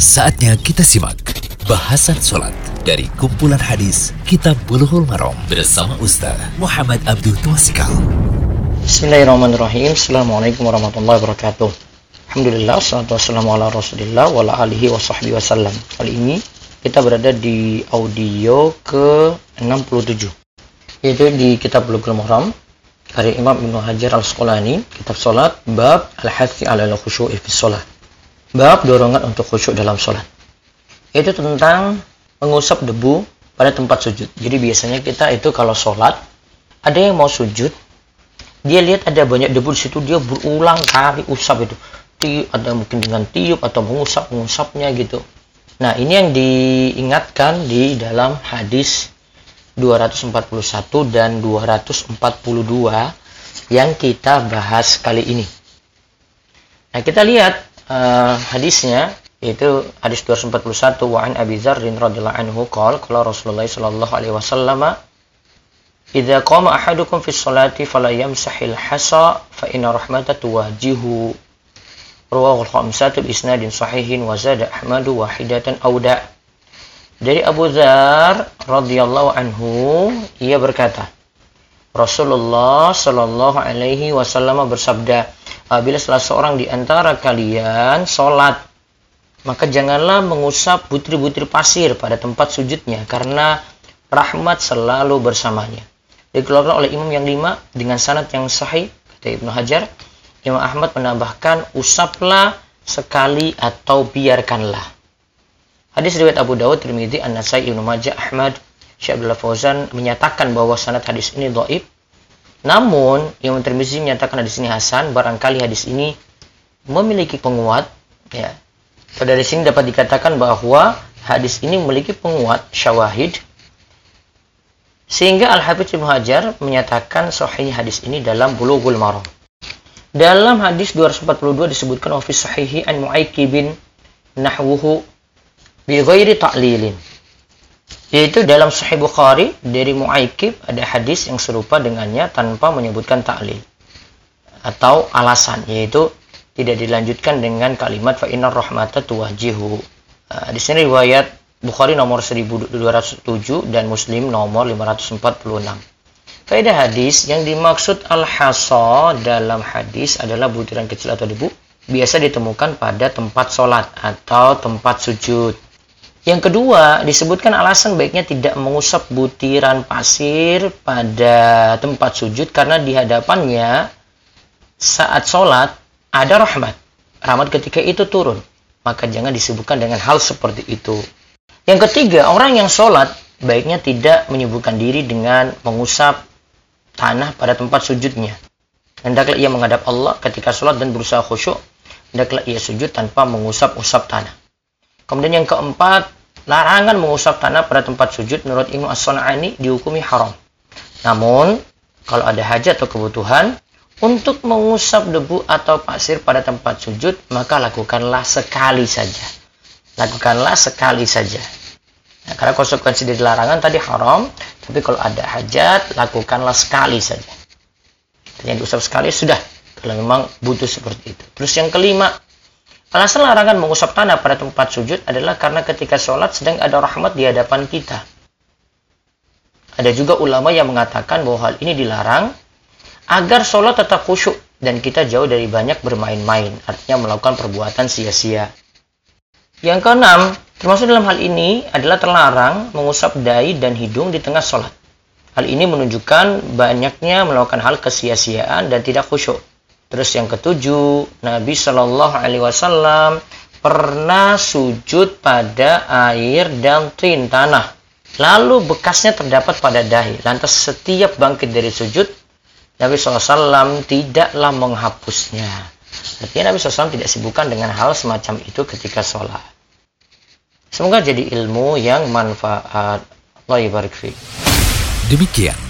Saatnya kita simak bahasan sholat dari kumpulan hadis Kitab Bulughul Maram bersama Ustaz Muhammad Abdul Twasikal. Bismillahirrahmanirrahim. Assalamualaikum warahmatullahi wabarakatuh. Alhamdulillah, salatu wassalamu ala rasulillah wa alihi wa sahbihi wasallam. Kali ini kita berada di audio ke-67 yaitu di kitab Bulughul Maram karya Imam Ibnu Hajar Al-Asqalani, kitab salat bab al-hathi ala al-khusyu'i fi shalah. Bab dorongan untuk khusyuk dalam sholat. Itu tentang mengusap debu pada tempat sujud. Jadi biasanya kita itu kalau sholat, ada yang mau sujud, dia lihat ada banyak debu di situ, dia berulang kali usap itu. Tiup, ada mungkin dengan tiup atau mengusap-mengusapnya gitu. Nah, ini yang diingatkan di dalam hadis 241 dan 242 yang kita bahas kali ini. Nah, kita lihat uh, hadisnya yaitu hadis 241 wa an Abi Dzar radhiyallahu anhu qol qala Rasulullah sallallahu alaihi wasallam Idza qama ahadukum fi sholati fala yamsahil hasa fa inna rahmata tuwajihu. Rawahu al-khamsatu bi isnadin sahihin wa zada Ahmad wahidatan auda dari Abu Dzar radhiyallahu anhu ia berkata Rasulullah sallallahu alaihi wasallam bersabda apabila salah seorang di antara kalian sholat, maka janganlah mengusap butir-butir pasir pada tempat sujudnya, karena rahmat selalu bersamanya. Dikeluarkan oleh imam yang lima dengan sanad yang sahih, kata Ibnu Hajar, Imam Ahmad menambahkan, usaplah sekali atau biarkanlah. Hadis riwayat Abu Dawud, Tirmidzi, An-Nasai, Ibnu Majah, Ahmad, Syekh Abdullah Fauzan menyatakan bahwa sanad hadis ini dhaif namun, yang Tirmizi menyatakan hadis ini hasan, barangkali hadis ini memiliki penguat, ya. Pada dari sini dapat dikatakan bahwa hadis ini memiliki penguat syawahid sehingga Al-Hafidz Ibnu Hajar menyatakan sahih hadis ini dalam Bulughul Maram. Dalam hadis 242 disebutkan fi sahihi an Mu'aikibin nahwuhu bi ghairi ta'lilin yaitu dalam Sahih Bukhari dari Mu'aikib ada hadis yang serupa dengannya tanpa menyebutkan ta'lil atau alasan yaitu tidak dilanjutkan dengan kalimat fa innar rahmata tuwajihu. Uh, di sini riwayat Bukhari nomor 1207 dan Muslim nomor 546. Faedah hadis yang dimaksud al-hasa dalam hadis adalah butiran kecil atau debu biasa ditemukan pada tempat sholat atau tempat sujud yang kedua, disebutkan alasan baiknya tidak mengusap butiran pasir pada tempat sujud karena di hadapannya saat sholat ada rahmat. Rahmat ketika itu turun. Maka jangan disebutkan dengan hal seperti itu. Yang ketiga, orang yang sholat baiknya tidak menyibukkan diri dengan mengusap tanah pada tempat sujudnya. Hendaklah ia menghadap Allah ketika sholat dan berusaha khusyuk. Hendaklah ia sujud tanpa mengusap-usap tanah. Kemudian yang keempat, larangan mengusap tanah pada tempat sujud menurut Imam As-Sun'ani dihukumi haram. Namun, kalau ada hajat atau kebutuhan untuk mengusap debu atau pasir pada tempat sujud, maka lakukanlah sekali saja. Lakukanlah sekali saja. Nah, karena konsekuensi dari larangan tadi haram, tapi kalau ada hajat, lakukanlah sekali saja. Yang diusap sekali sudah, kalau memang butuh seperti itu. Terus yang kelima, Alasan larangan mengusap tanah pada tempat sujud adalah karena ketika sholat sedang ada rahmat di hadapan kita. Ada juga ulama yang mengatakan bahwa hal ini dilarang agar sholat tetap khusyuk dan kita jauh dari banyak bermain-main, artinya melakukan perbuatan sia-sia. Yang keenam, termasuk dalam hal ini adalah terlarang mengusap dahi dan hidung di tengah sholat. Hal ini menunjukkan banyaknya melakukan hal kesia-siaan dan tidak khusyuk. Terus yang ketujuh, Nabi Shallallahu Alaihi Wasallam pernah sujud pada air dan tin tanah. Lalu bekasnya terdapat pada dahi. Lantas setiap bangkit dari sujud, Nabi SAW tidaklah menghapusnya. Artinya Nabi SAW tidak sibukkan dengan hal semacam itu ketika sholat. Semoga jadi ilmu yang manfaat. Allah Demikian